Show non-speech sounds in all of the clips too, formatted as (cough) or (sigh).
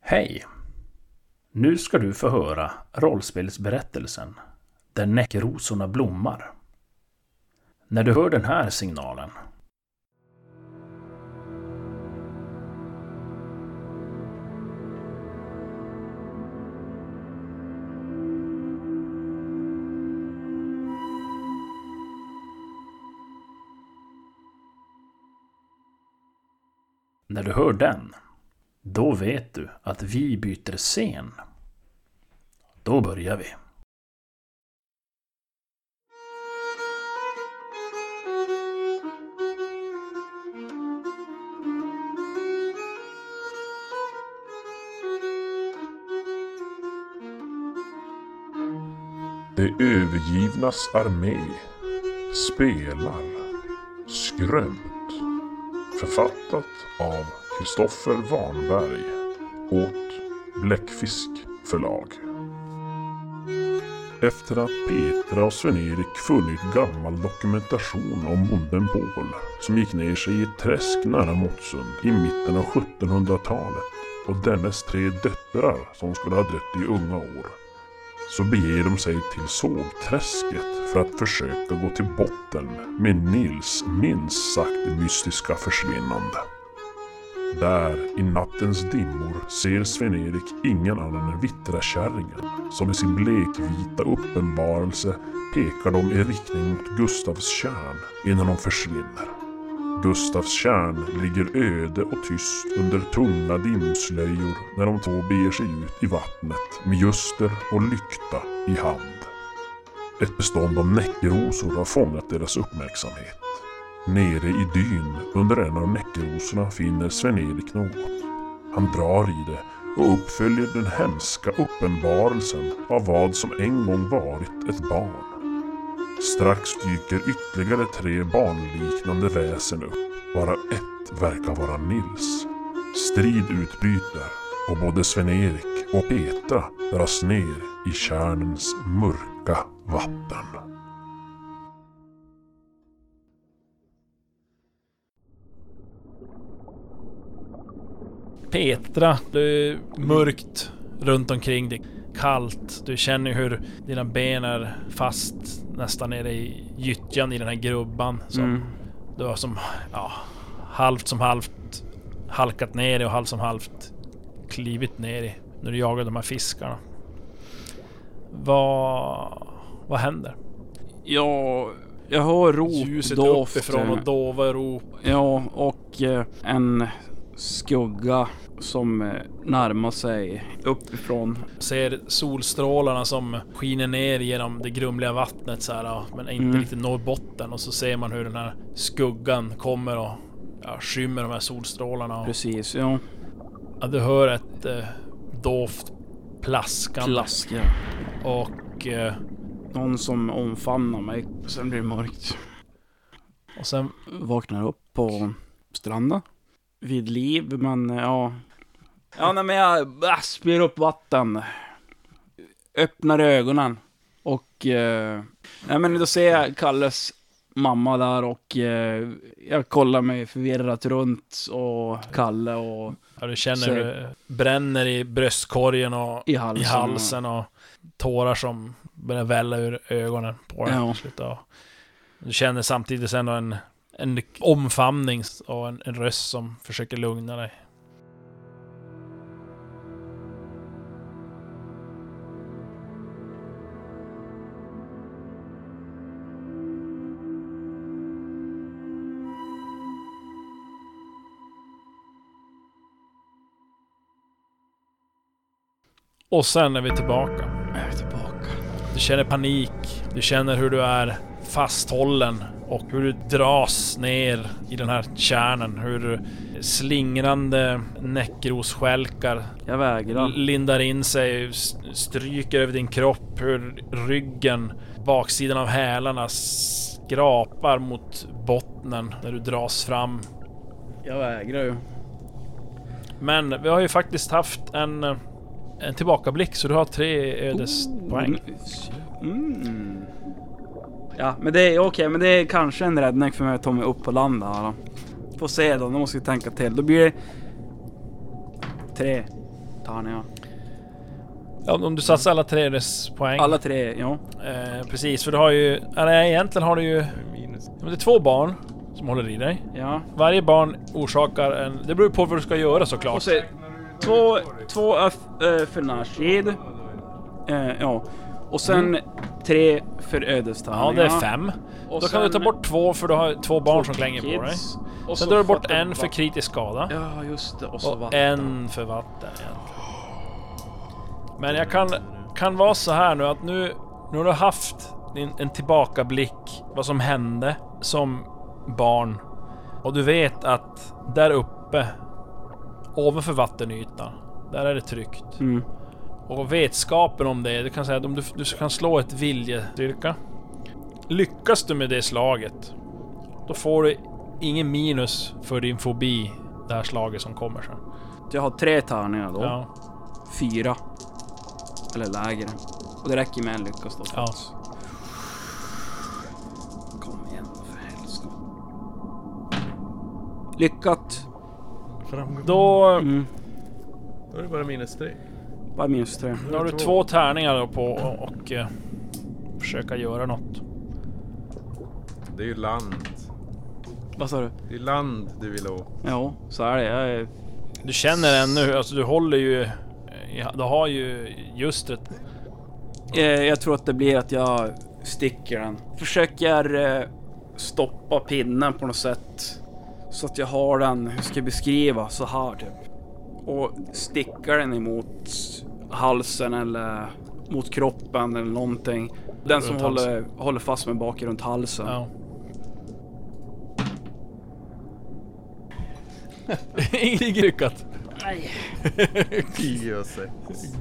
Hej! Nu ska du få höra rollspelsberättelsen Där näckrosorna blommar. När du hör den här signalen När du hör den, då vet du att vi byter scen. Då börjar vi. De övergivnas armé spelar Skrömt. Författat av Kristoffer Warnberg åt Bläckfisk förlag. Efter att Petra och Sven-Erik funnit gammal dokumentation om bonden Paul som gick ner sig i ett träsk nära Motsund i mitten av 1700-talet och dennes tre döttrar som skulle ha dött i unga år så beger de sig till sågträsket för att försöka gå till botten med Nils minst sagt mystiska försvinnande. Där i nattens dimmor ser Sven-Erik ingen annan än Vittrakärringen, som med sin blekvita uppenbarelse pekar dem i riktning mot Gustavs tjärn innan de försvinner. Gustavs tjärn ligger öde och tyst under tunga dimslöjor när de två beger sig ut i vattnet med ljuster och lykta i hand. Ett bestånd av näckrosor har fångat deras uppmärksamhet. Nere i dyn under en av näckrosorna finner Sven-Erik något. Han drar i det och uppföljer den hemska uppenbarelsen av vad som en gång varit ett barn. Strax dyker ytterligare tre barnliknande väsen upp. Bara ett verkar vara Nils. Strid utbryter och både Sven-Erik och Petra dras ner i kärnens mörka vatten. Petra, det är mörkt runt omkring dig. Kallt. Du känner hur dina ben är fast nästan nere i gyttjan i den här grubban. Som Mm. du har som, ja, halvt som halvt halkat ner i och halvt som halvt klivit ner i när du jagar de här fiskarna. Vad... Vad händer? Ja, jag hör rop, Ljuset uppifrån och dova rop. Ja, och eh, en skugga som eh, närmar sig uppifrån. Ser solstrålarna som skiner ner genom det grumliga vattnet så här, ja, men inte Mm. riktigt når botten. Och så ser man hur den här skuggan kommer och ja, skymmer de här solstrålarna. Och, Precis, ja. ja, du hör ett eh, dovt plaskande. Plaska. och, eh, Någon som omfamnar mig. Sen blir det mörkt. och sen Vaknar upp på stranden. Vid liv, men eh, ja. Ja, nej men jag äh, spyr upp vatten. Öppnar ögonen. Och... Eh, nej men då ser jag Kalles mamma där och eh, jag kollar mig förvirrat runt och Kalle och ja, du känner hur det bränner i bröstkorgen och i halsen. i halsen och tårar som börjar välla ur ögonen på dig. Ja. Du känner samtidigt ändå en, en omfamning och en, en röst som försöker lugna dig. Och sen är vi tillbaka. Jag är tillbaka. Du känner panik. Du känner hur du är fasthållen och hur du dras ner i den här kärnan. Hur slingrande näckrosstjälkar Jag vägrar. lindar in sig, stryker över din kropp. Hur ryggen, baksidan av hälarna skrapar mot bottnen när du dras fram. Jag vägrar ju. Men vi har ju faktiskt haft en, en tillbakablick så du har tre ödespoäng. Mm. Ja, men det är okej, men det är kanske en räddning för mig att ta mig upp på land här. Då. Får se då, nu måste vi tänka till. Då blir det... Tre. tärningar. Ja, om du satsar alla tre poäng. Alla tre, ja. Eh, precis, för du har ju... Eller egentligen har du ju... Minus. Men det är två barn som håller i dig. Ja. Varje barn orsakar en... Det beror på vad du ska göra såklart. Och så två, två F, äh, för närstrid. Eh, ja. Och sen tre för ja, det är fem. Och Då kan du ta bort två för du har två barn som klänger på dig. kids. Och Sen drar du bort en för kritisk skada. Ja, just det. Och så Och vatten. en för vatten. Men jag kan, kan vara så här nu att nu, nu har du haft en, en tillbakablick vad som hände som barn. Och du vet att där uppe, ovanför vattenytan, där är det tryggt. Mm. Och vetskapen om det, du kan säga att om du, du kan slå ett viljestyrka. Lyckas du med det slaget, då får du ingen minus för din fobi, det här slaget som kommer sen. Jag har tre tärningar då. Ja. Fyra. Eller lägre. Och det räcker med en lyckas då. Ja. Kom igen för helskotta. Lyckat. Framgång. Då, Mm. Då är det bara minus tre. Bara minus tre. då har du två tärningar då på och, och eh, försöka göra något. Det är ju land. Vad sa du? Det är land du vill åt. Ja, så är det. Jag är... Du känner ännu, alltså du håller ju... ja, Du har ju just ett... Eh, jag tror att det blir att jag sticker den. Försöker eh, stoppa pinnen på något sätt. Så att jag har den, hur ska jag beskriva, så här typ. Och stickar den emot halsen eller mot kroppen eller någonting. Den som Runt håller, håller fast mig bak runt halsen. Ja. (laughs) Inget lyckat. Och sex.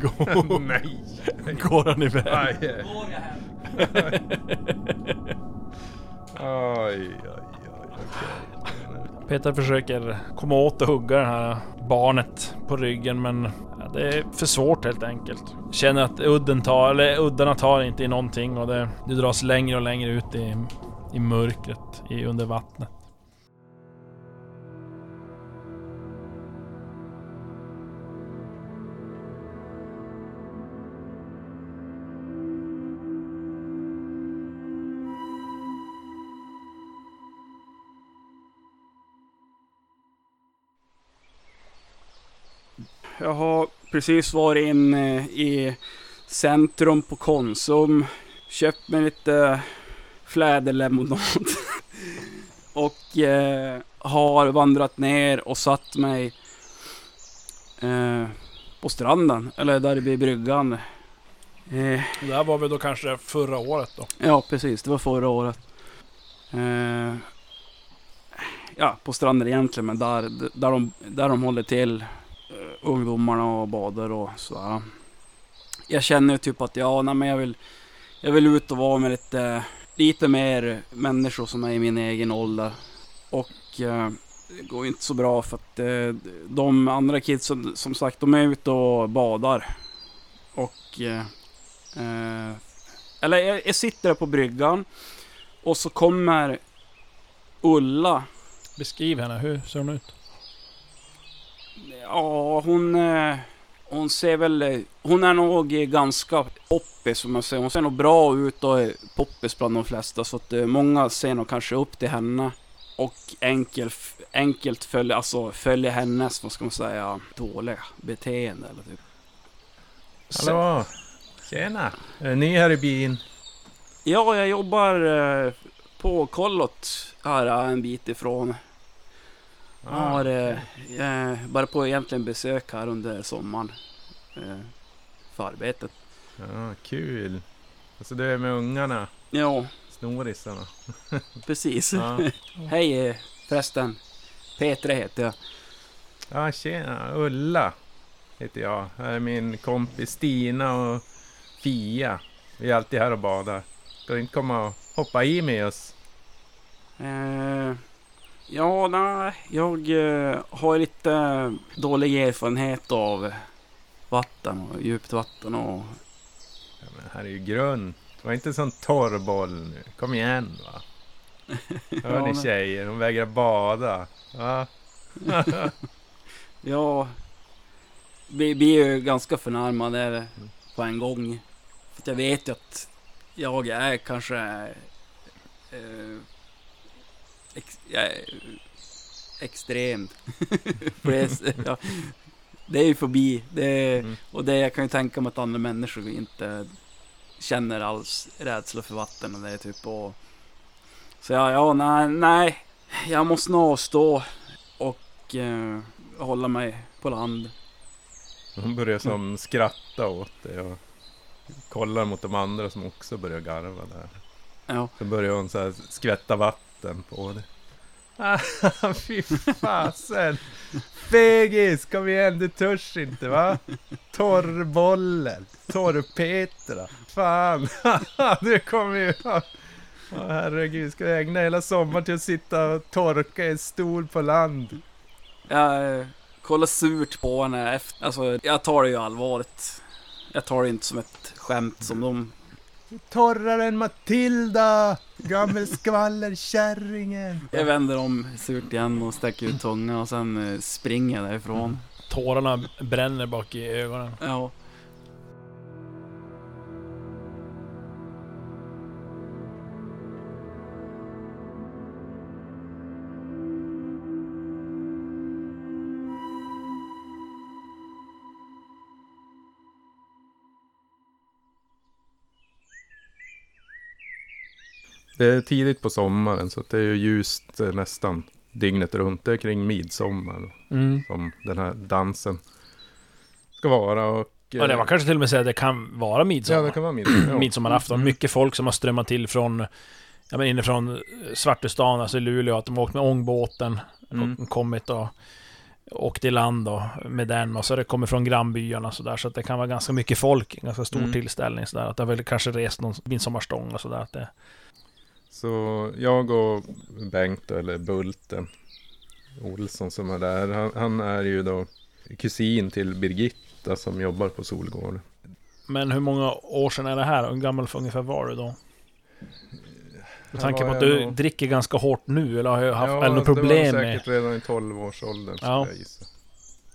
Går, Nej. går han iväg? Aj. Oj, oj, oj. okej. Peter försöker komma åt och hugga det här barnet på ryggen men det är för svårt helt enkelt. Känner att udden tar, eller uddarna tar inte i någonting och det, det dras längre och längre ut i, i mörkret i, under vattnet. Jag har precis varit in eh, i centrum på Konsum. Köpt mig lite fläderlemonad. (laughs) och eh, har vandrat ner och satt mig eh, på stranden. Eller där vid bryggan. Eh, det här var väl då kanske förra året då? Ja, precis. Det var förra året. Eh, ja, på stranden egentligen, men där, där, de, där de håller till ungdomarna och badar och sådär. Jag känner ju typ att ja, nej, men jag vill, jag vill ut och vara med lite, lite mer människor som är i min egen ålder. Och eh, det går ju inte så bra för att eh, de andra kidsen, som sagt, de är ute och badar. Och eh, eh, eller jag, jag sitter på bryggan och så kommer Ulla. Beskriv henne, hur ser hon ut? Ja, hon, eh, hon ser väl... eh, Hon är nog eh, ganska poppis som man säger. Hon ser nog bra ut och är poppis bland de flesta. Så att många ser nog kanske upp till henne. Och enkel, enkelt följer, alltså följer hennes, vad ska man säga, dåliga beteende eller typ. Hallå! Tjena! Är ny här i byn? Ja, jag jobbar på kollot här en bit ifrån. Jag har eh, eh, bara på egentligen besök här under sommaren. Eh, för arbetet. Ja, kul. Alltså du är med ungarna, Ja, snorisarna. (laughs) precis. Ja, Hej eh, förresten. Petra heter jag. ja tjena. Ulla heter jag. Här är min kompis Stina och Fia. Vi är alltid här och badar. Ska du inte komma och hoppa i med oss? Eh, ja, nej, jag eh, har lite dålig erfarenhet av vatten och djupt vatten och Ja, men här är ju grund. Var inte en sån torr boll nu. Kom igen va. (laughs) Hör ni tjejer, hon vägrar bada. (laughs) Ja. ja. blir, blir ju ganska förnärmad på en gång. För jag vet ju att jag är kanske... Eh, ex, är extrem. (laughs) Det, är, ja, det är ju förbi. Det Mm. Och det jag kan ju tänka mig att andra människor inte känner alls rädsla för vatten och det är typ och... Så ja, ja, nej, nej. Jag måste nog avstå och eh, hålla mig på land. Hon börjar som skratta åt det och kollar mot de andra som också börjar garva där. Ja, Så börjar hon så skvätta vatten på det. Ah, (laughs) fy fasen! Fegis, kom igen, du törs inte va? Torrbollen, torrpetra. Fan, (laughs) du kommer ju... Åh herregud, ska jag ägna hela sommaren till att sitta och torka i en stol på land? jag eh, kollar surt på henne efter. Alltså, jag tar det ju allvarligt. Jag tar det inte som ett skämt som de... Torrare än Matilda! Gammelskvallerkärringen! (laughs) Jag vänder om surt igen och sträcker ut tungan och sen eh, springer jag därifrån. Tårarna bränner bak i ögonen. Ja. Det är tidigt på sommaren så det är ju ljust eh, nästan dygnet runt. Det är kring midsommar Mm. som den här dansen ska vara. Och, Ja, det eh, var kanske till och med säga att det kan vara midsommar. Ja, det kan vara midsommar. Ja. midsommarafton. Mm. Mycket folk som har strömmat till från Ja men inifrån Svartestan, alltså Luleå, att de har åkt med ångbåten Mm. och kommit och åkt i land då med den och så har det kommit från grannbyarna så där så att det kan vara ganska mycket folk, en ganska stor Mm. tillställning så där att det har väl kanske rest någon midsommarstång och sådär att det Så jag och Bengt då, eller Bulten Olsson som är där. Han, han är ju då kusin till Birgitta som jobbar på Solgård. Men hur många år sedan är det här? Hur gammal ungefär var du då? Med tanke på att du nog- dricker ganska hårt nu eller har jag haft Ja, eller något problem det var med... säkert redan i 12-årsåldern skulle Ja. jag gissa.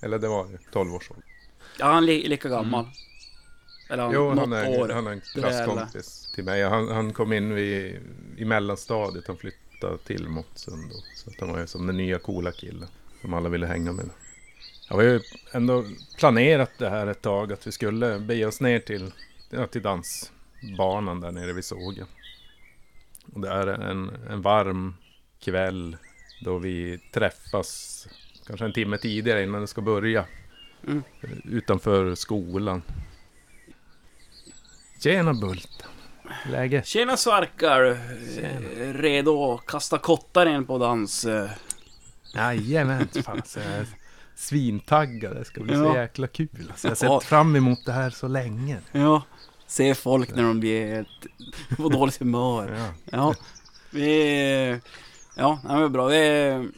Eller det var ju 12-årsåldern. Ja, han är li- lika gammal. Eller han, Jo, något han är, år. han är en klasskompis till mig. Han, han kom in vid, i mellanstadiet. Han flyttade till Måttsund då. Så att han var ju som den nya coola killen. Som alla ville hänga med. Jag har ju ändå planerat det här ett tag. Att vi skulle bege oss ner till, till dansbanan där nere vid sågen. Och det är en, en varm kväll. Då vi träffas kanske en timme tidigare innan det ska börja. Mm. Utanför skolan. Tjena Bulten. Läge? Tjena Svarkar! Eh, Redo att kasta kottar in på dans. eh. Jajamän, fan så svintaggad. Det ska bli så Ja. jäkla kul. Alltså, jag har Ja. sett fram emot det här så länge. Ja, se folk när de blir helt på dåligt humör. Ja. Ja, vi... Ja, det var bra. Vi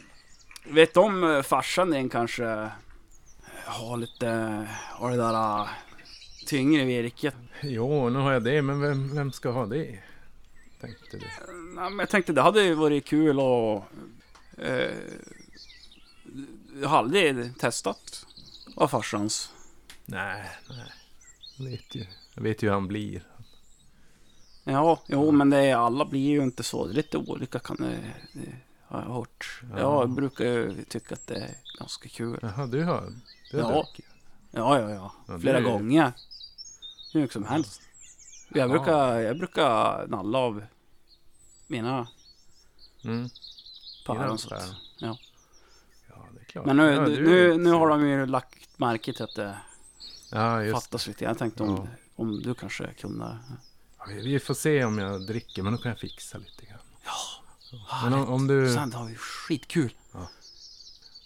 vet om farsan din kanske har lite av det där tyngre virket. Jo, nu har jag det, men vem, vem ska ha det? Tänkte du. Ja, men jag tänkte det hade ju varit kul och... Eh, jag har aldrig testat av farsans. Nej, nej. Jag vet ju, jag vet ju hur han blir. Ja, jo men det är, alla blir ju inte så. Det är lite olika kan det, det har jag hört. Ja. Jag brukar ju tycka att det är ganska kul. Jaha, du har, du har Ja. druckit? Ja, ja, ja. Flera är- gånger. Hur mycket som helst. Jag Ja. brukar, jag brukar nalla av mina Mm. päron. Ja. Ja, det är klart. Men nu, ja, nu, nu, nu har de ju lagt märke till att det Ja, fattas lite. Jag tänkte om, Ja. om du kanske kunde... Vi får se om jag dricker, men då kan jag fixa lite grann. Ja, Men om, om du... Sen har vi skitkul.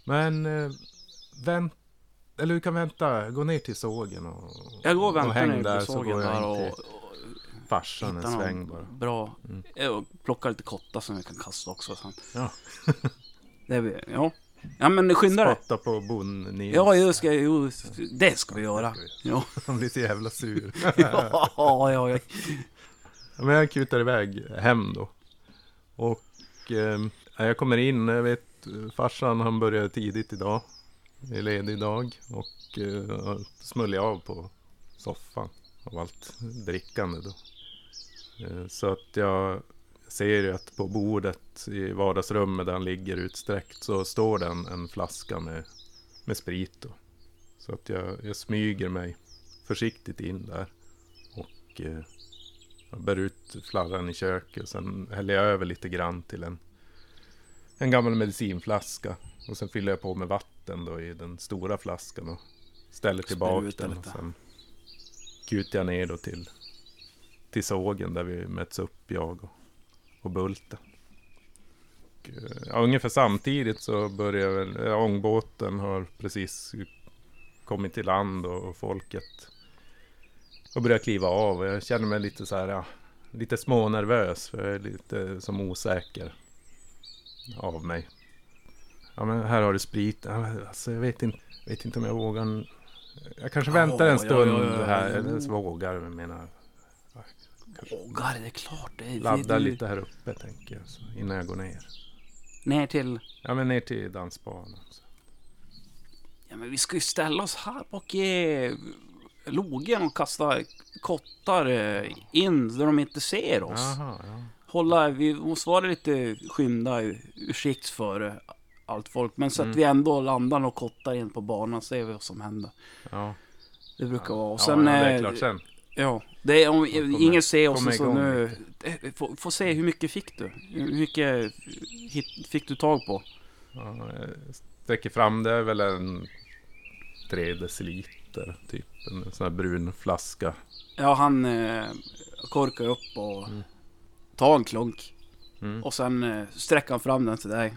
Men eh, vänt, eller du kan vänta, gå ner till sågen och, Jag går och väntar häng nere där på så sågen jag där och, och farsan en sväng bara. bra... Mm. Och plockar lite kottar som vi kan kasta också sen. Ja. (laughs) det blir, ja. Ja men skynda dig. Spotta på bon Ja, det ska, jo, det ska vi göra. Ja. (laughs) Han blir så jävla sur. (laughs) ja, ja, ja. Ja, Men jag kutar iväg hem då. Och eh, jag kommer in, jag vet farsan han började tidigt idag är ledig idag och uh, smörjer av på soffan av allt drickande då. Eh, så att jag ser ju att på bordet i vardagsrummet där han ligger utsträckt så står det en, en flaska med, med sprit då. Så att jag, jag smyger mig försiktigt in där. Och eh, jag bär ut flarran i köket och sen häller jag över lite grann till en, en gammal medicinflaska. Och sen fyller jag på med vatten då i den stora flaskan och ställer tillbaka den. den Och sen kutar jag ner då till, till sågen där vi möts upp, jag och, och Bulten. Och, ja, ungefär samtidigt så börjar väl, ja, ångbåten har precis kommit till land och, och folket har börjat kliva av. Och jag känner mig lite så här, ja, lite smånervös för jag är lite som osäker av mig. Ja men här har du sprit. Alltså jag vet inte, vet inte om jag vågar. Jag kanske väntar en stund här. Eller så vågar jag menar. Vågar, det är klart. Det är, Ladda det, lite här uppe tänker jag. Så, innan jag går ner. Ner till... Ja men ner till dansbanan. Så. Ja men vi ska ju ställa oss här bak i logen och kasta kottar eh, in där de inte ser oss. Jaha, ja. Hålla, vi måste vara lite skynda ursäkt för allt folk. Men så Mm. att vi ändå landar och kottar in på banan ser vi vad som händer. Ja, Det brukar vara. Och ja, sen... ja, det är eh, klart sen. Ja, det är om kommer- ingen ser oss så nu... eh, Få, få se, hur mycket fick du? Hur mycket hit, fick du tag på? Ja, jag sträcker fram det är väl en tre deciliter typ. En sån här brun flaska. Ja, han eh, korkar upp och tar en klunk. Mm. Och sen eh, sträcker han fram den till dig.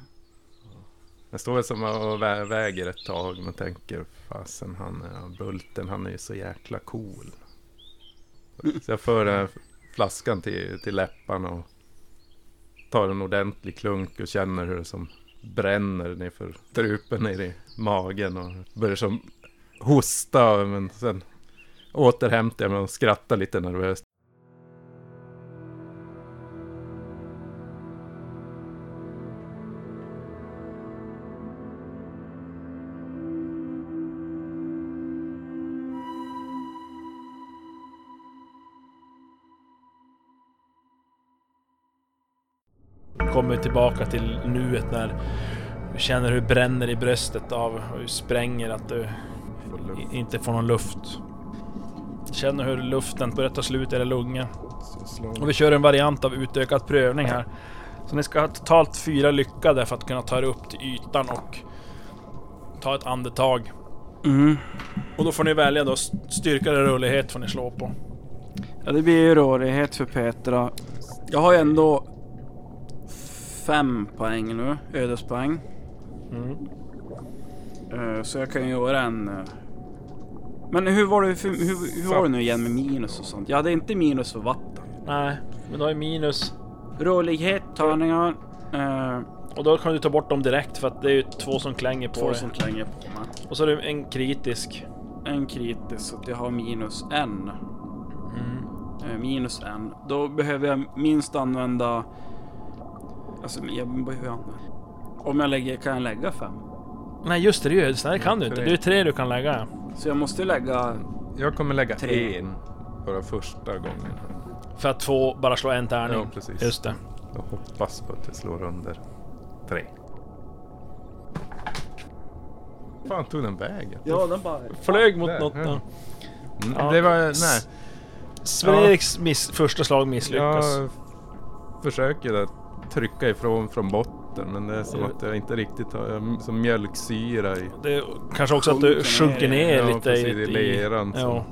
Jag står väl som och vä- väger ett tag men tänker fasen han är Bulten han är ju så jäkla cool. Så jag för den här flaskan till, till läpparna och tar en ordentlig klunk och känner hur det som bränner nerför strupen ner i magen och börjar som hosta men sen återhämtar jag mig och skrattar lite nervöst. Kommer tillbaka till nuet när du känner hur det bränner i bröstet av och hur spränger att du Får inte får någon luft. Känner hur luften börjar ta slut i era lungor. Och vi kör en variant av utökad prövning här. Så ni ska ha totalt fyra lyckade för att kunna ta er upp till ytan och ta ett andetag. Mm. Och då får ni välja då st- styrka eller rörlighet får ni slå på. Ja, det blir ju rörighet för Petra. Jag har ju ändå fem poäng nu, ödespoäng. Mm. Eh, Så jag kan göra en... eh, Men hur var det, för, hur, hur var det nu igen med minus och sånt? Jag hade inte minus för vatten. Nej, men då är minus. Rörlighet, tärningar. Eh, Och då kan du ta bort dem direkt för att det är ju två som klänger på två dig. som klänger på mig. Och så är det en kritisk. En kritisk så att jag har minus en. Mm. Minus en. Då behöver jag minst använda... Alltså jag behöver. Om jag lägger, kan jag lägga fem? Nej just det, det är ju- kan du inte. Det är tre du kan lägga. ja. Så jag måste lägga... Jag kommer lägga Tre. en bara första gången. För att få bara slå en tärning. Ja, precis. Just det. Jag hoppas på att det slår under tre. fan tog den vägen? Ja, den bara... Flög mot Där, något. ja. Ja. Mm, Ja. Det var, nej. Sven-Eriks miss, första slag misslyckas. Jag försöker att trycka ifrån från botten men det är som att jag inte riktigt har som mjölksyra i. Det är kanske också att du Sjunker ner. Ja, lite precis, i leran, så. Ja.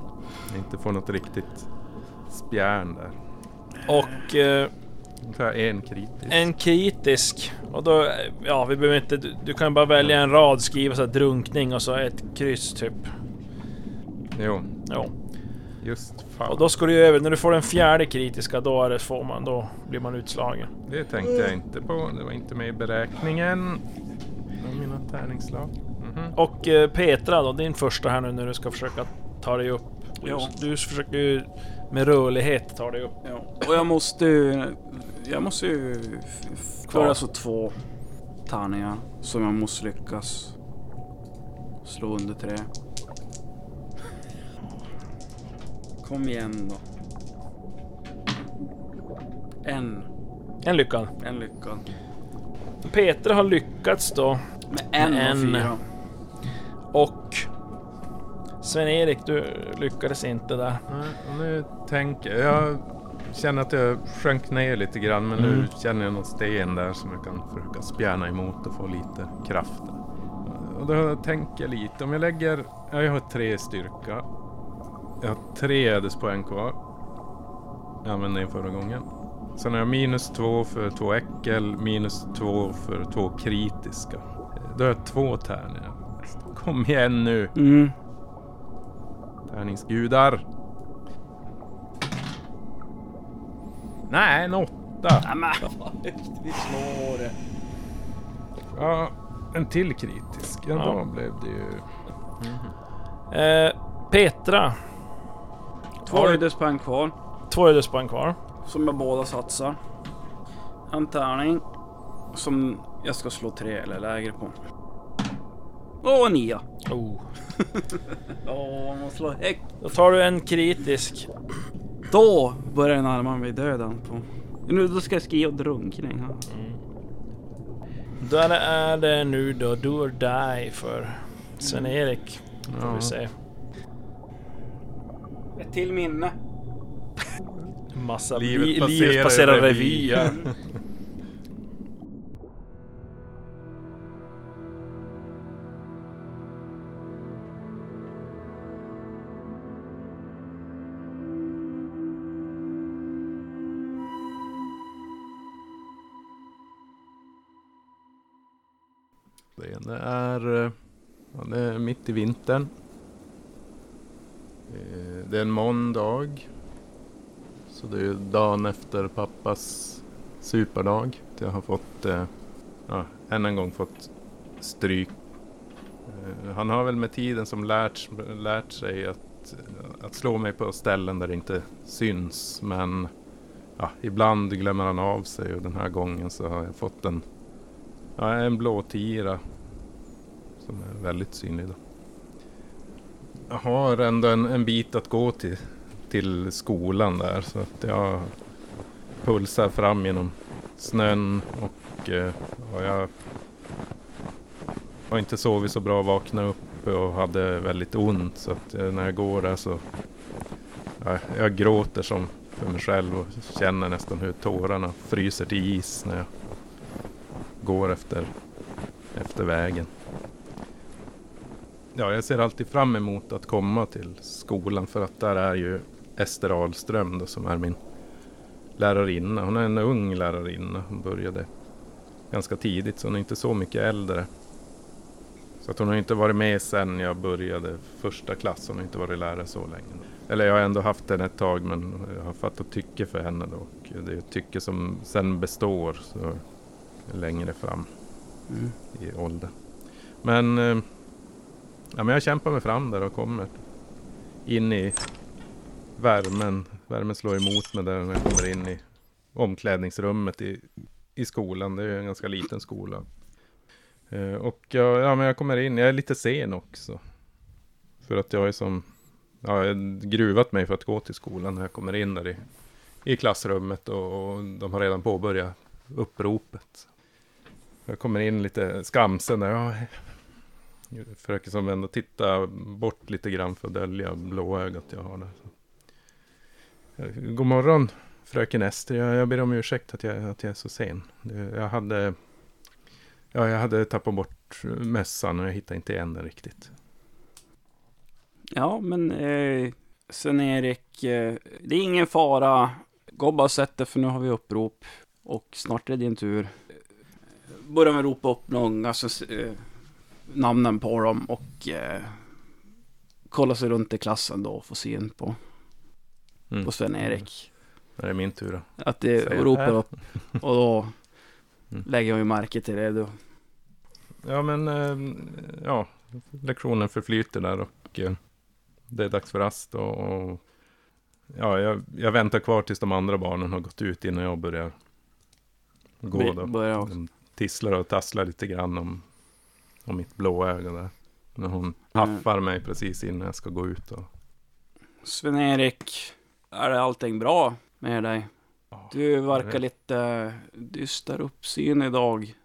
Inte får något riktigt spjärn där. Och eh, en kritisk. en kritisk. Och då, ja vi behöver inte, du, du kan bara välja en rad, skriva så här drunkning och så ett kryss typ. Jo, Ja. Just fan. Och då ska du över, när du får den fjärde kritiska då är det, får man, då blir man utslagen. Det tänkte jag inte på. Det var inte med i beräkningen. Av mina tärningsslag. Mhm. Och eh, Petra då, din första här nu när du ska försöka ta dig upp. Du, Ja. du försöker ju med rörlighet ta dig upp. Ja. Och jag måste ju... Jag måste ju... Kvar alltså två tärningar som jag måste lyckas Slå under tre. Kom igen då. En. En lyckad. En lyckad. Petra har lyckats då. Med en, Med och en. fyra. Och Sven-Erik, du lyckades inte där. Nej, och nu tänker jag... Jag känner att jag sjönk ner lite grann men Mm. nu känner jag någon sten där som jag kan försöka spjärna emot och få lite kraft. Och då tänker jag lite, om jag lägger... Ja, jag har tre styrka. Jag har tre ödespoäng kvar. Jag använde en förra gången. Sen har jag minus två för två äckel, minus två för två kritiska. Då har jag två tärningar. Kom igen nu, Mm. tärningsgudar! Nej, en åtta. Nej men vad (laughs) högt vi slår det. Ja, en till kritisk. Ja, då blev det ju... Eh, Petra, Två ödespoäng kvar. två ödespoäng kvar. Som jag båda satsar. En tärning. Som jag ska slå tre eller lägre på. Åh, en nia. Oh. (laughs) Åh, man måste slå högt. Då tar du en kritisk. Då börjar jag närma mig döden på... Nu då ska jag skriva drunkning. här. Där är det nu då do or die för Sven-Erik. Får Ja. vi se. Ett till minne. Massa Livet li, passerar livet passerar revy. (laughs) Det är, eh, det är mitt i vintern. Eh, det är en måndag. Så det är dagen efter pappas superdag. Jag har fått, eh, ja, än en gång fått stryk. Eh, han har väl med tiden som lärt, lärt sig att, att slå mig på ställen där det inte syns. Men ja, ibland glömmer han av sig och den här gången så har jag fått en Ja, en blå tira. Som är väldigt synlig då. Jag har ändå en, en bit att gå till, till skolan där. Så att jag pulsar fram genom snön och eh, och jag har inte sovit så bra, vaknade upp och hade väldigt ont. Så att eh, när jag går där så ja, jag gråter som för mig själv och känner nästan hur tårarna fryser till is när jag går efter, efter vägen. Ja, jag ser alltid fram emot att komma till skolan för att där är ju Ester Ahlström då, som är min lärarinna. Hon är en ung lärarinna. Hon började ganska tidigt så hon är inte så mycket äldre. Så att hon har inte varit med sedan jag började första klass. Hon har inte varit lärare så länge. Eller jag har ändå haft henne ett tag men jag har fattat tycke för henne då. Och det är ett tycke som sen består. Så längre fram Mm. i ålder. Men, eh, ja, men jag kämpar mig fram där och kommer in i värmen. Värmen slår emot mig där när jag kommer in i omklädningsrummet i, i skolan. Det är ju en ganska liten skola. Eh, och jag, ja, men jag kommer in, jag är lite sen också. För att jag är som, ja, jag har gruvat mig för att gå till skolan när jag kommer in där i, i klassrummet och, och de har redan påbörjat uppropet. Jag kommer in lite skamsen där. Ja, försöker som ändå titta bort lite grann för att dölja blåögat jag har där. Eh, god morgon fröken Ester. Jag, jag ber om ursäkt att jag, att jag är så sen. Jag hade, ja, jag hade tappat bort mössan och jag hittade inte igen den riktigt. Ja, men eh, Sven-Erik, eh, det är ingen fara. Gå bara och sätt dig för nu har vi upprop. Och snart är det din tur. Börja med att ropa upp någon, alltså, eh, namnen på dem och eh, kolla sig runt i klassen då och få syn på, Mm. på Sven-Erik. Det är min tur då. Att det Säger ropar här. upp. Och då Mm. lägger jag ju märke till det då. Ja men, eh, ja, lektionen förflyter där och eh, det är dags för rast och, och ja, jag, jag väntar kvar tills de andra barnen har gått ut innan jag börjar gå då. Börjar De tisslar och tasslar lite grann om, om mitt blå öga där. När hon haffar mig precis innan jag ska gå ut och... Sven-Erik, är allting bra med dig? Du verkar lite dyster uppsyn idag.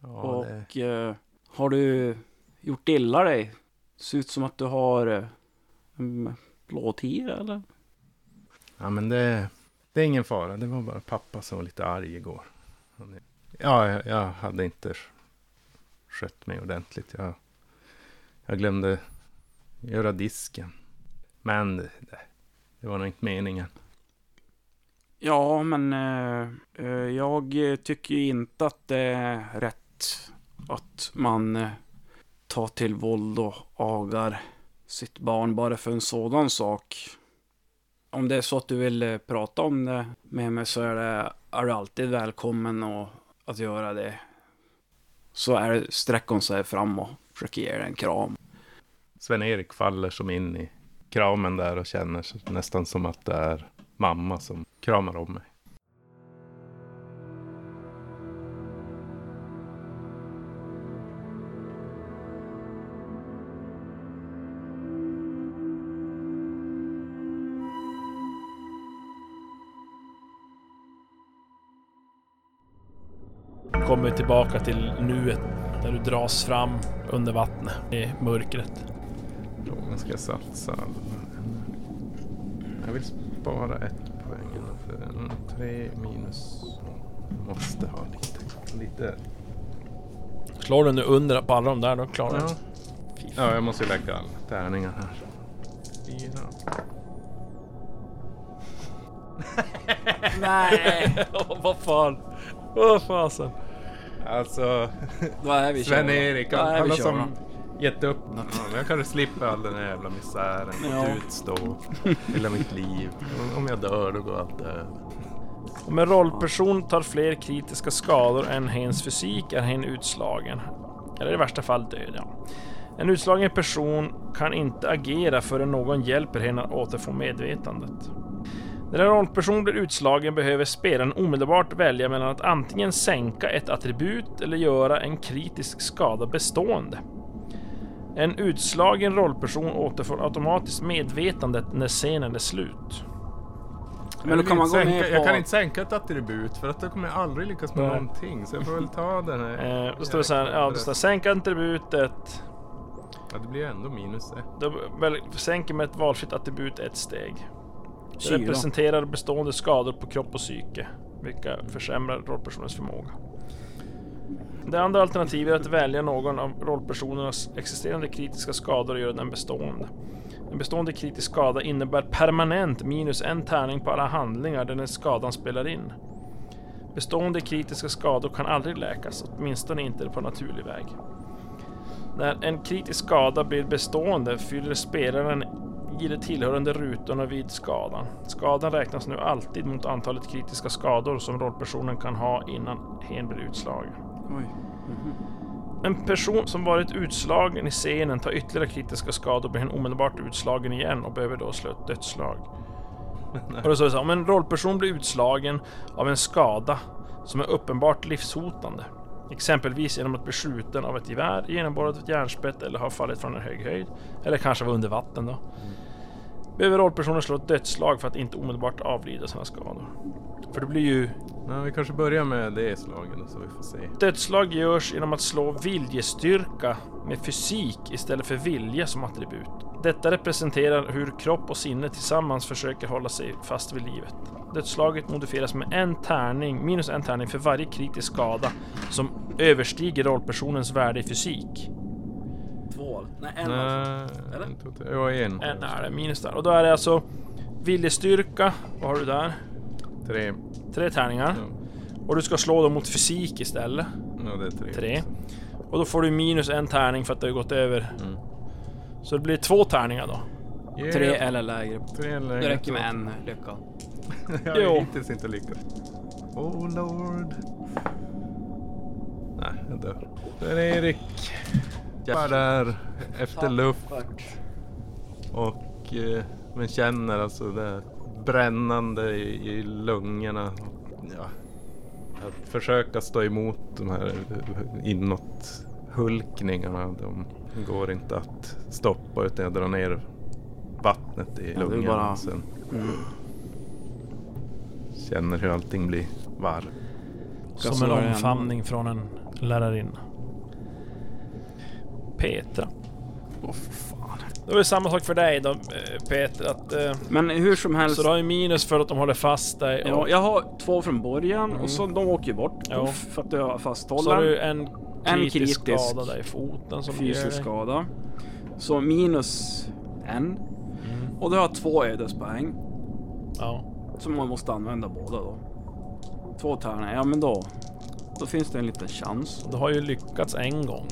Ja, och det, eh, har du gjort illa dig? Ser ut som att du har eh, en blåtira eller? ja men det, det är ingen fara. Det var bara pappa som var lite arg igår. Ja, jag, jag hade inte skött mig ordentligt. Jag, jag glömde göra disken. Men det, det, var nog inte meningen. Ja, men eh, eh, jag tycker ju inte att det är rätt att man eh, tar till våld och agar sitt barn bara för en sådan sak. Om det är så att du vill eh, prata om det med mig så är, det, är du alltid välkommen att göra det. Så är det, sträcker hon sig fram och försöker ge dig en kram. Sven-Erik faller som in i kramen där och känner nästan som att det är mamma som kramar om mig. Kommer tillbaka till nuet där du dras fram under vattnet i mörkret. Frågan ska jag satsa. Jag vill spara ett poäng. För en tre minus. Måste ha lite. lite. Slår du nu under på alla de där, då klarar du Ja. ja, jag måste ju lägga alla tärningar här. Fyra. Nej! (laughs) Vad fan. Vad fasen. Alltså. Sven-Erik, Då han, har som gett upp. Jag kanske slipper all den här jävla misären. Ja. utstå hela mitt liv. Om jag dör, då går allt över. Om en rollperson tar fler kritiska skador än hens fysik är hen utslagen. Eller i värsta fall död, ja. En utslagen person kan inte agera förrän någon hjälper henne att återfå medvetandet. När en rollperson blir utslagen behöver spelaren omedelbart välja mellan att antingen sänka ett attribut eller göra en kritisk skada bestående. En utslagen rollperson återfår automatiskt medvetandet när scenen är slut. Men då kan man inte gå sänka, med på... Jag kan inte sänka ett attribut för att då kommer jag aldrig lyckas med Nej. någonting. Så jag får väl ta den här. Eh, då står det så här, ja, det står sänka attributet. Ja, det blir ju ändå minus ett. Då väl, sänker med ett valfritt attribut ett steg. Det Kyla. representerar bestående skador på kropp och psyke, vilka försämrar rollpersonens förmåga. Det andra alternativet är att välja någon av rollpersonernas existerande kritiska skador och göra den bestående. En bestående kritisk skada innebär permanent minus en tärning på alla handlingar där den skadan spelar in. Bestående kritiska skador kan aldrig läkas, åtminstone inte på naturlig väg. När en kritisk skada blir bestående fyller spelaren i de tillhörande rutorna vid skadan. Skadan räknas nu alltid mot antalet kritiska skador som rollpersonen kan ha innan hen blir utslagen. Oj. En person som varit utslagen i scenen tar ytterligare kritiska skador blir hen omedelbart utslagen igen och behöver då slå ett dödsslag. (laughs) Och då står det så här, om en rollperson blir utslagen av en skada som är uppenbart livshotande, exempelvis genom att bli skjuten av ett gevär, genomborrat ett järnspett eller har fallit från en hög höjd, eller kanske var under vatten då, behöver rollpersonen slå ett dödsslag för att inte omedelbart avlida sina skador. För det blir ju Ja, vi kanske börjar med det slaget då, så vi får se. Dödsslag görs genom att slå viljestyrka med fysik istället för vilja som attribut. Detta representerar hur kropp och sinne tillsammans försöker hålla sig fast vid livet. Dödsslaget modifieras med en tärning, minus en tärning för varje kritisk skada som överstiger rollpersonens värde i fysik. Två? Nej, en alltså. Eller? Ja, en. En är det, minus där. Och då är det alltså viljestyrka, vad har du där? Tre. Tre tärningar. Ja, Och du ska slå dem mot fysik istället. ja det är tre. Tre. Och då får du minus en tärning för att det har gått över. Mm. Så det blir två tärningar då. Yeah. Tre eller lägre. Tre eller Det räcker med en lycka. (laughs) Jag har Jo. hittills inte lyckats. Oh lord. Nej, jag dör. Där är Erik. Jag är där efter luft och eh, men känner alltså det brännande i, i lungorna. Ja, att försöka stå emot de här inåt hulkningarna. De går inte att stoppa utan jag drar ner vattnet i lungan. bara- Sen Mm. känner hur allting blir varmt. Som en- omfamning från en lärarinna. Petra. Åh för fan. Det var ju samma sak för dig då eh, Peter. Att, eh, Men hur som helst. så du har ju minus för att de håller fast dig. Ja, och jag har två från början Mm. och så de åker ju bort. Ja. För att jag har så har du en En kritisk, kritisk skada där i foten som Fysisk skada. Så minus en. Mm. Och då har jag två ödespoäng. Ja. Som man måste använda båda då. Två tärningar, ja men då. Då finns det en liten chans. Du har ju lyckats en gång.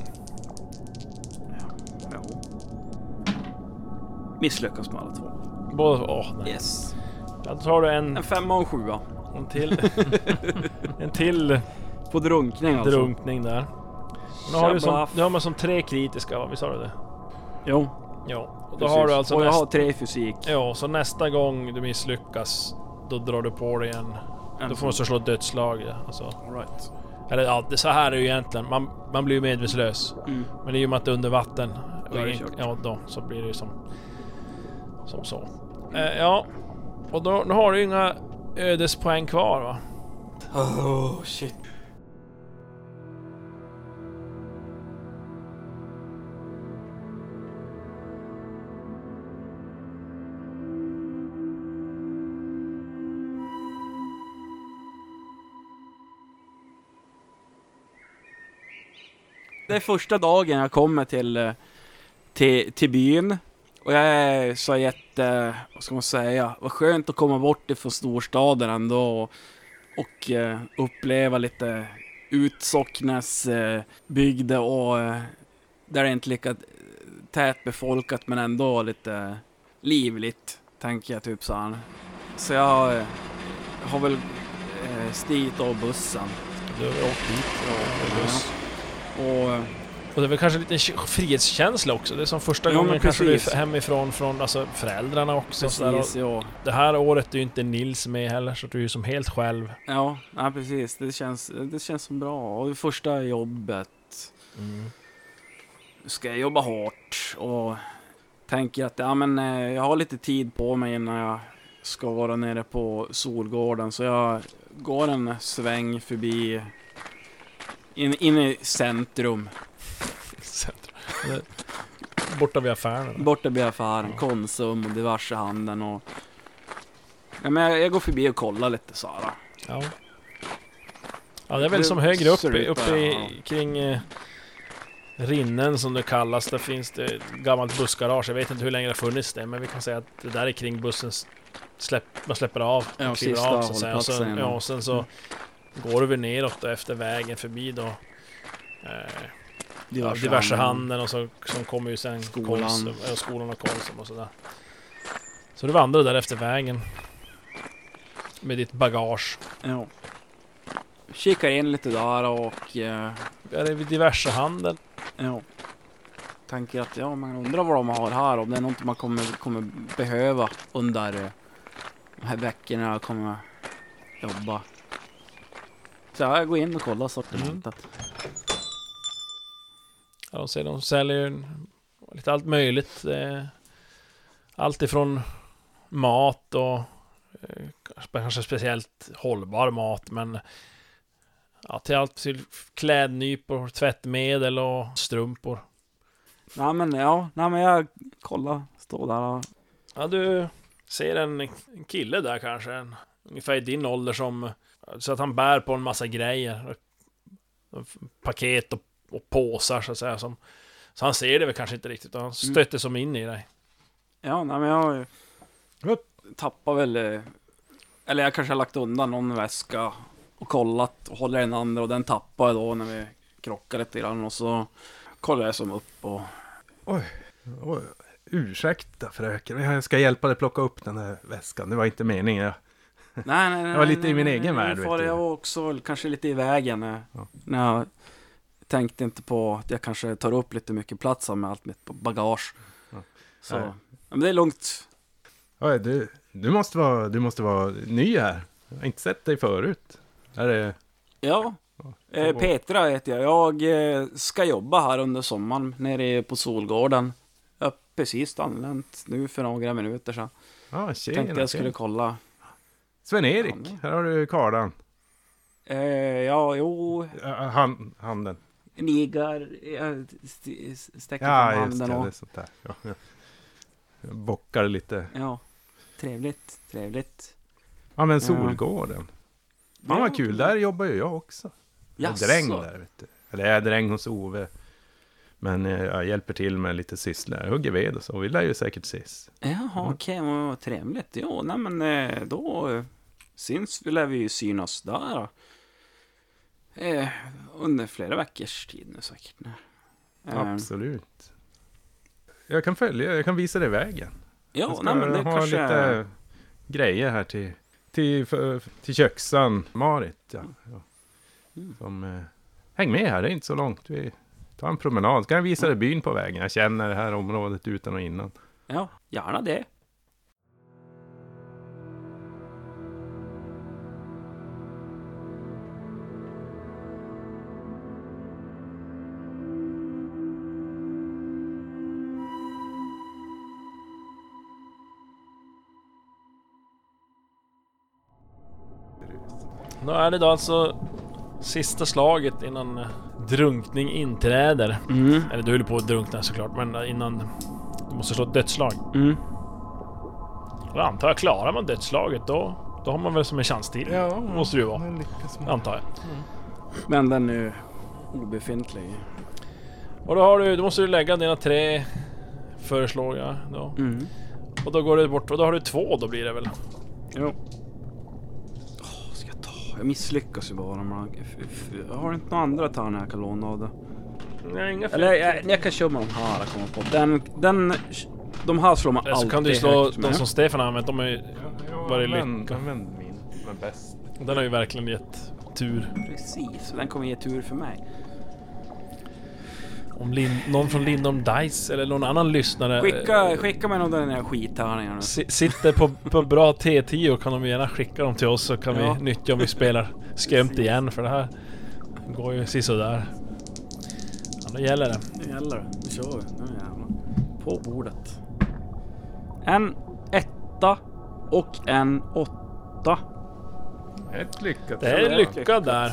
Misslyckas med alla två. Båda... Åh, nej. Yes. Ja, då tar du en, En femma och en sjua. en till... (laughs) en till På drunkning alltså. drunkning där. Nu har du, som, du har man som tre kritiska va? Visst har du det? Jo. Ja. Och då precis. har du alltså och jag nästa... har tre i fysik. Ja, så nästa gång du misslyckas då drar du på dig en... En Då får du så slå ett dödslag. ja, Alltså. All right. Eller ja, det, så här är det ju egentligen. Man, man blir ju medvetslös. Mm. Men i och med att det är under vatten. Då är det och- kört. Ja, då så blir det ju som... Som så. Eh, ja. Och då, då har du inga ödespoäng kvar va? Oh shit. Det är första dagen jag kommer till, eh, till, till byn. Och jag är så jätte, vad ska man säga, vad skönt att komma bort ifrån storstaden ändå. Och, och eh, uppleva lite Utsocknes eh, bygder och eh, där det inte är lika tätbefolkat men ändå lite livligt, tänker jag typ så här. Så jag eh, har väl eh, stigit av bussen. Du har åkt dit. Ja. buss. Och eh, Och det är väl kanske lite frihetskänsla också. Det är som första Ja, gången kanske du är hemifrån från alltså, föräldrarna också. precis, Och ja. det här året är ju inte Nils med heller, så du är ju som helt själv. Ja, nej, precis. Det känns, det känns som bra. Och det första jobbet. Nu ska jag jobba hårt och tänker att ja, men, eh, jag har lite tid på mig innan jag ska vara nere på Solgården. Så jag går en sväng förbi in, in i centrum. Centrum. Borta vid affären. Borta vid affären, Konsum och diverse handeln. Och, ja, men jag, jag går förbi och kollar lite så här. Ja. Ja, det är väl som högre upp, uppe där, i, ja. kring eh, Rinnen som det kallas. Där finns det ett gammalt bussgarage. Jag vet inte hur länge det har funnits det, men vi kan säga att det där är kring bussens släpp, man släpper av. Ja, och kliver av, så att säga. Och sen, ja, ja. och sen så går du väl neråt då, efter vägen förbi då. Eh, diverse, diverse handeln och så som kommer ju sen Skolan. Konsum, ja, skolan och Konsum och sådär. Så du vandrar där efter vägen. Med ditt bagage. Ja. Kikar in lite där och eh, Är det vid diverse handel? ja. Tänker att ja, man undrar vad de har här. Om det är något man kommer, kommer behöva under eh, de här veckorna jag kommer jobba. Så jag går in och kollar sortimentet. Ja, de säger de säljer ju lite allt möjligt. Eh, Allt ifrån mat och eh, kanske speciellt hållbar mat men ja, till allt till klädnypor, tvättmedel och strumpor. Nej men ja, nej men jag kollar, står där och Ja, du ser en, en kille där kanske, en, ungefär i din ålder som så att han bär på en massa grejer. Paket och, och påsar så att säga. Som, så han ser det väl kanske inte riktigt, han stöter som in i dig. Ja, nej men jag jag tappar väl... eh, Eller jag kanske har lagt undan någon väska och kollat och håller den andra och den tappar jag då när vi krockar lite grann och så kollar jag som upp och... Oj, ursäkta fröken, jag ska hjälpa dig plocka upp den här väskan. Det var inte meningen. Jag... Nej, nej, nej. Jag var lite i min nej, egen nej, värld, far. Jag var också kanske lite i vägen när, Ja. när jag tänkte inte på att jag kanske tar upp lite mycket plats med allt mitt bagage. Ja. Så, ja, men det är lugnt. Oj, du, du, måste vara, du måste vara ny här. Jag har inte sett dig förut. Är det... Ja, Eh, Petra heter jag. Jag eh, ska jobba här under sommaren nere på Solgården. Jag har precis anlänt nu för några minuter sedan. Ja, tjena. Tänkte jag skulle tjena. kolla. Sven-Erik, här har du kardan. Eh, ja, jo, Han, handen. Nigar. St- sträcker Ja, fram det. handen Det och... sånt där. Ja, ja. Bockar lite. Ja, trevligt, trevligt. Ja, men Ja. Solgården. Fan vad kul, där jobbar ju jag också. Jag är dräng där, vet du. Eller jag är dräng hos Ove. Men eh, jag hjälper till med lite sysslor. Hugger ved och så. Vi lär ju säkert ses. Jaha, okej, men vad trevligt. Jo, nej men eh, då eh, syns vi, lär vi ju synas där. Eh, under flera veckors tid nu säkert. nu. Eh, Absolut. Jag kan följa, jag kan visa dig vägen. jag Ja, ska nej men det ha kanske... lite grejer här till, till, till köksan Marit. Ja. Ja. Mm. Som, eh, häng med här, det är inte så långt. Vi tar en promenad. Ska jag visa dig byn på vägen? Jag känner det här området utan och innan. Ja, gärna det. Då är det då alltså sista slaget innan drunkning inträder. Mm. Eller du höll på att drunkna såklart, men innan du måste slå ett dödsslag. Mm. Då antar jag, klarar man dödsslaget då, då har man väl som en chans till. Ja, Måste det ju vara. man. Antar jag. Men den är ju obefintlig. Och då har du, då måste du lägga dina tre föreslår jag då. Mm. Och då går det bort, och då har du två då blir det väl? Jo. Jag misslyckas ju bara. Man, har inte några andra tärningar jag kan låna av det. Nej, inga Eller jag, jag kan köra med de här jag kommer på. Den, den, de här slår man Eller så alltid kan du slå med. de som Stefan har använt, de är ju, Ja, Var det använd- lycka? Använd min, men bäst. den har ju verkligen gett tur. Precis, den kommer ge tur för mig. Om Lin, någon från Lindholm Dice eller någon annan lyssnare Skicka, skicka mig någon av den här skittärningarna. si- sitter på, på bra T10 kan de gärna skicka dem till oss så kan Ja. vi nyttja om vi spelar skömt igen för det här går ju sisådär. Ja, då gäller det. Nu gäller det. Nu kör vi. Nu jävlar. På bordet. En etta och en åtta. Ett lyckat. Det är lyckat. där.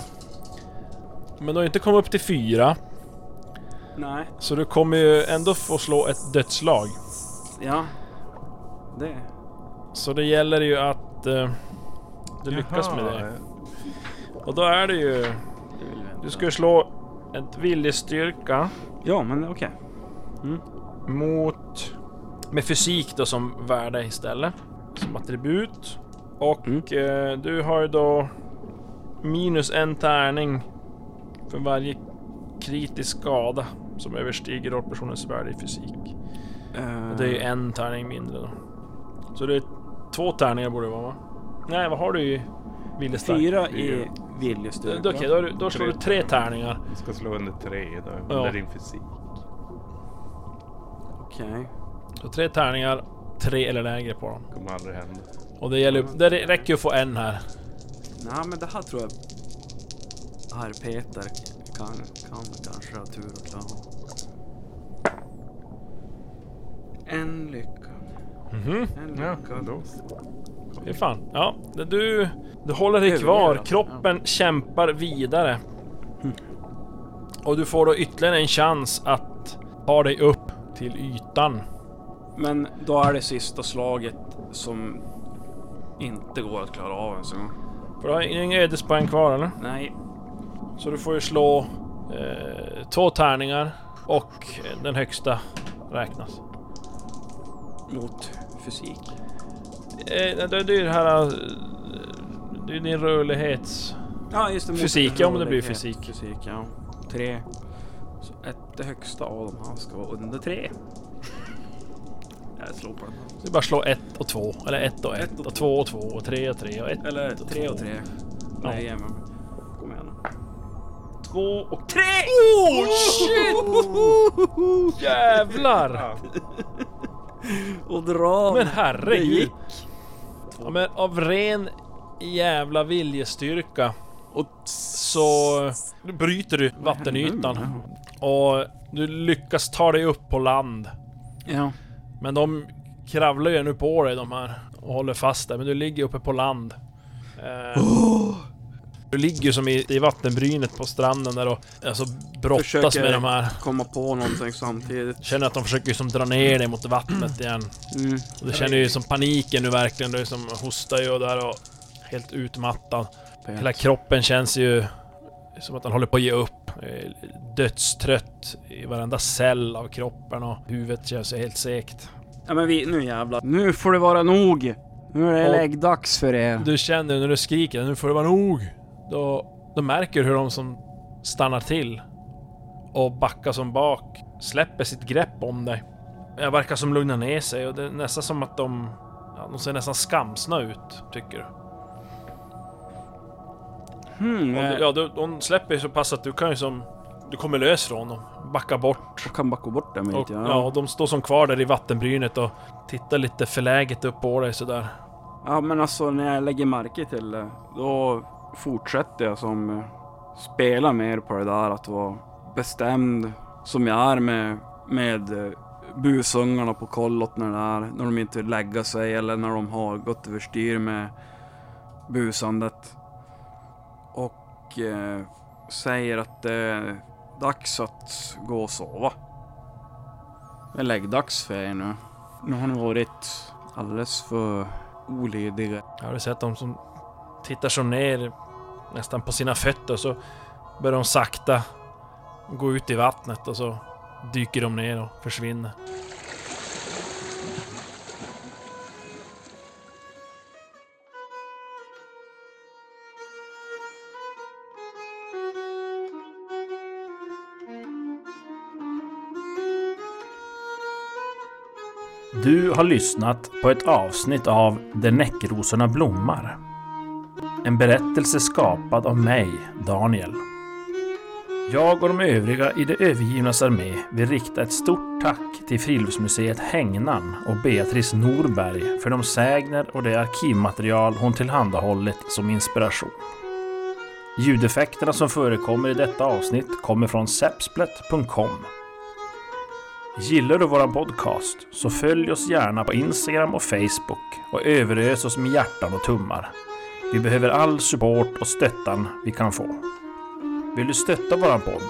Men du har inte kommit upp till fyra. Nej. Så du kommer ju ändå få slå ett dödslag. Ja. Det. Så det gäller ju att eh, du lyckas med det. Och då är det ju... Du ska ju slå ett viljestyrka Ja, men okej. mot... Med fysik då som värde istället. Som attribut. Och Mm. eh, du har ju då minus en tärning för varje kritisk skada som överstiger rollpersonens värde i fysik. Uh, det är ju en tärning mindre då. Så det är två tärningar borde det vara va? Nej, vad har du i viljestark? Fyra i viljestyrka. Då- Okej, då, är du- då slår du tre tärningar. Du ska slå under tre då, Ja. under din fysik. Okej. Så tre tärningar, tre eller lägre på dem. kommer aldrig hända. Och det gäller det räcker ju att få en här. Nej, men det här tror jag... Herr Peter kan, kan kanske ha tur att klara. En lyckad. Mhm. En Ja, lyckad. då. Fy fan. Ja, det- du, du håller dig Överlever kvar. alltså. Kroppen kämpar vidare. (laughs) Och du får då ytterligare en chans att ta dig upp till ytan. Men då är det sista slaget som inte går att klara av ens en gång. För du har ingen ödespoäng kvar eller? Nej. Så du får ju slå eh, två tärningar och den högsta räknas. Mot fysik. Eh, det, det är ju det här... eh, Det är din rörlighets... Ja, just det. Fysik, ja, om det blir fysik. Fysik, ja. Tre. Så ett, det högsta av de här ska vara under tre. Jag slår på den. Det är bara slå ett och två. Eller ett och ett. Ett och och två och två och tre och tre och ett. Eller och tre och tre. Nej, ja. men kom igen nu. Två och tre! Oh shit! (laughs) Jävlar! Och dra. Men herregud. Ja, men av ren jävla viljestyrka Och så bryter du vattenytan. Och du lyckas ta dig upp på land. Ja. Men de kravlar ju nu på dig de här och håller fast dig. Men du ligger uppe på land. Eh, (gasps) Du ligger som i, i vattenbrynet på stranden där och alltså, brottas Försöker- med de här. Komma på någonting samtidigt. Känner att de försöker som dra ner dig mot vattnet igen. Mm. Och du känner ju som paniken nu verkligen. Du som hostar ju och där och helt utmattad. Hela kroppen känns ju som att den håller på att ge upp. Dödstrött i varenda cell av kroppen och huvudet känns helt segt. Ja men vi, nu jävlar. Nu får det vara nog! Nu är det läggdags för er. Du känner när du skriker nu får det vara nog. Då, då märker du hur de som stannar till och backar som bak släpper sitt grepp om dig. Det verkar som lugna ner sig och det är nästan som att de... Ja, de ser nästan skamsna ut, tycker du. Hmm, Och, eh, ja, de, de släpper ju så pass att du kan ju som... Du kommer lös från dem. Backar bort. jag kan backa bort med Och, lite. ja, och de står som kvar där i vattenbrynet och tittar lite förläget upp på dig sådär. Ja men alltså när jag lägger märke till det, då fortsätter jag som eh, spelar mer på det där att vara bestämd som jag är med, med eh, busungarna på kollot när det är, när de inte vill lägga sig eller när de har gått överstyr med busandet. Och eh, säger att det är dags att gå och sova. Det är läggdags för er nu. Nu har ni varit alldeles för olydiga. Jag har du sett dem som tittar som ner nästan på sina fötter och så börjar de sakta gå ut i vattnet och så dyker de ner och försvinner. Du har lyssnat på ett avsnitt av Där näckrosorna blommar. En berättelse skapad av mig, Daniel. Jag och de övriga i Det övergivnas armé vill rikta ett stort tack till Friluftsmuseet Hängnan och Beatrice Norberg för de sägner och det arkivmaterial hon tillhandahållit som inspiration. Ljudeffekterna som förekommer i detta avsnitt kommer från sepsplet.com. Gillar du våran podcast så följ oss gärna på Instagram och Facebook och överös oss med hjärtan och tummar. Vi behöver all support och stöttan vi kan få. Vill du stötta våran podd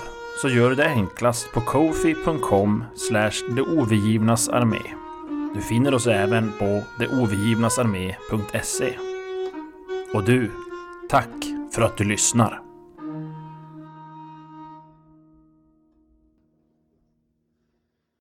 så gör du det enklast på kofi.com armé. Du finner oss även på deovergivnasarmé.se. Och du, tack för att du lyssnar.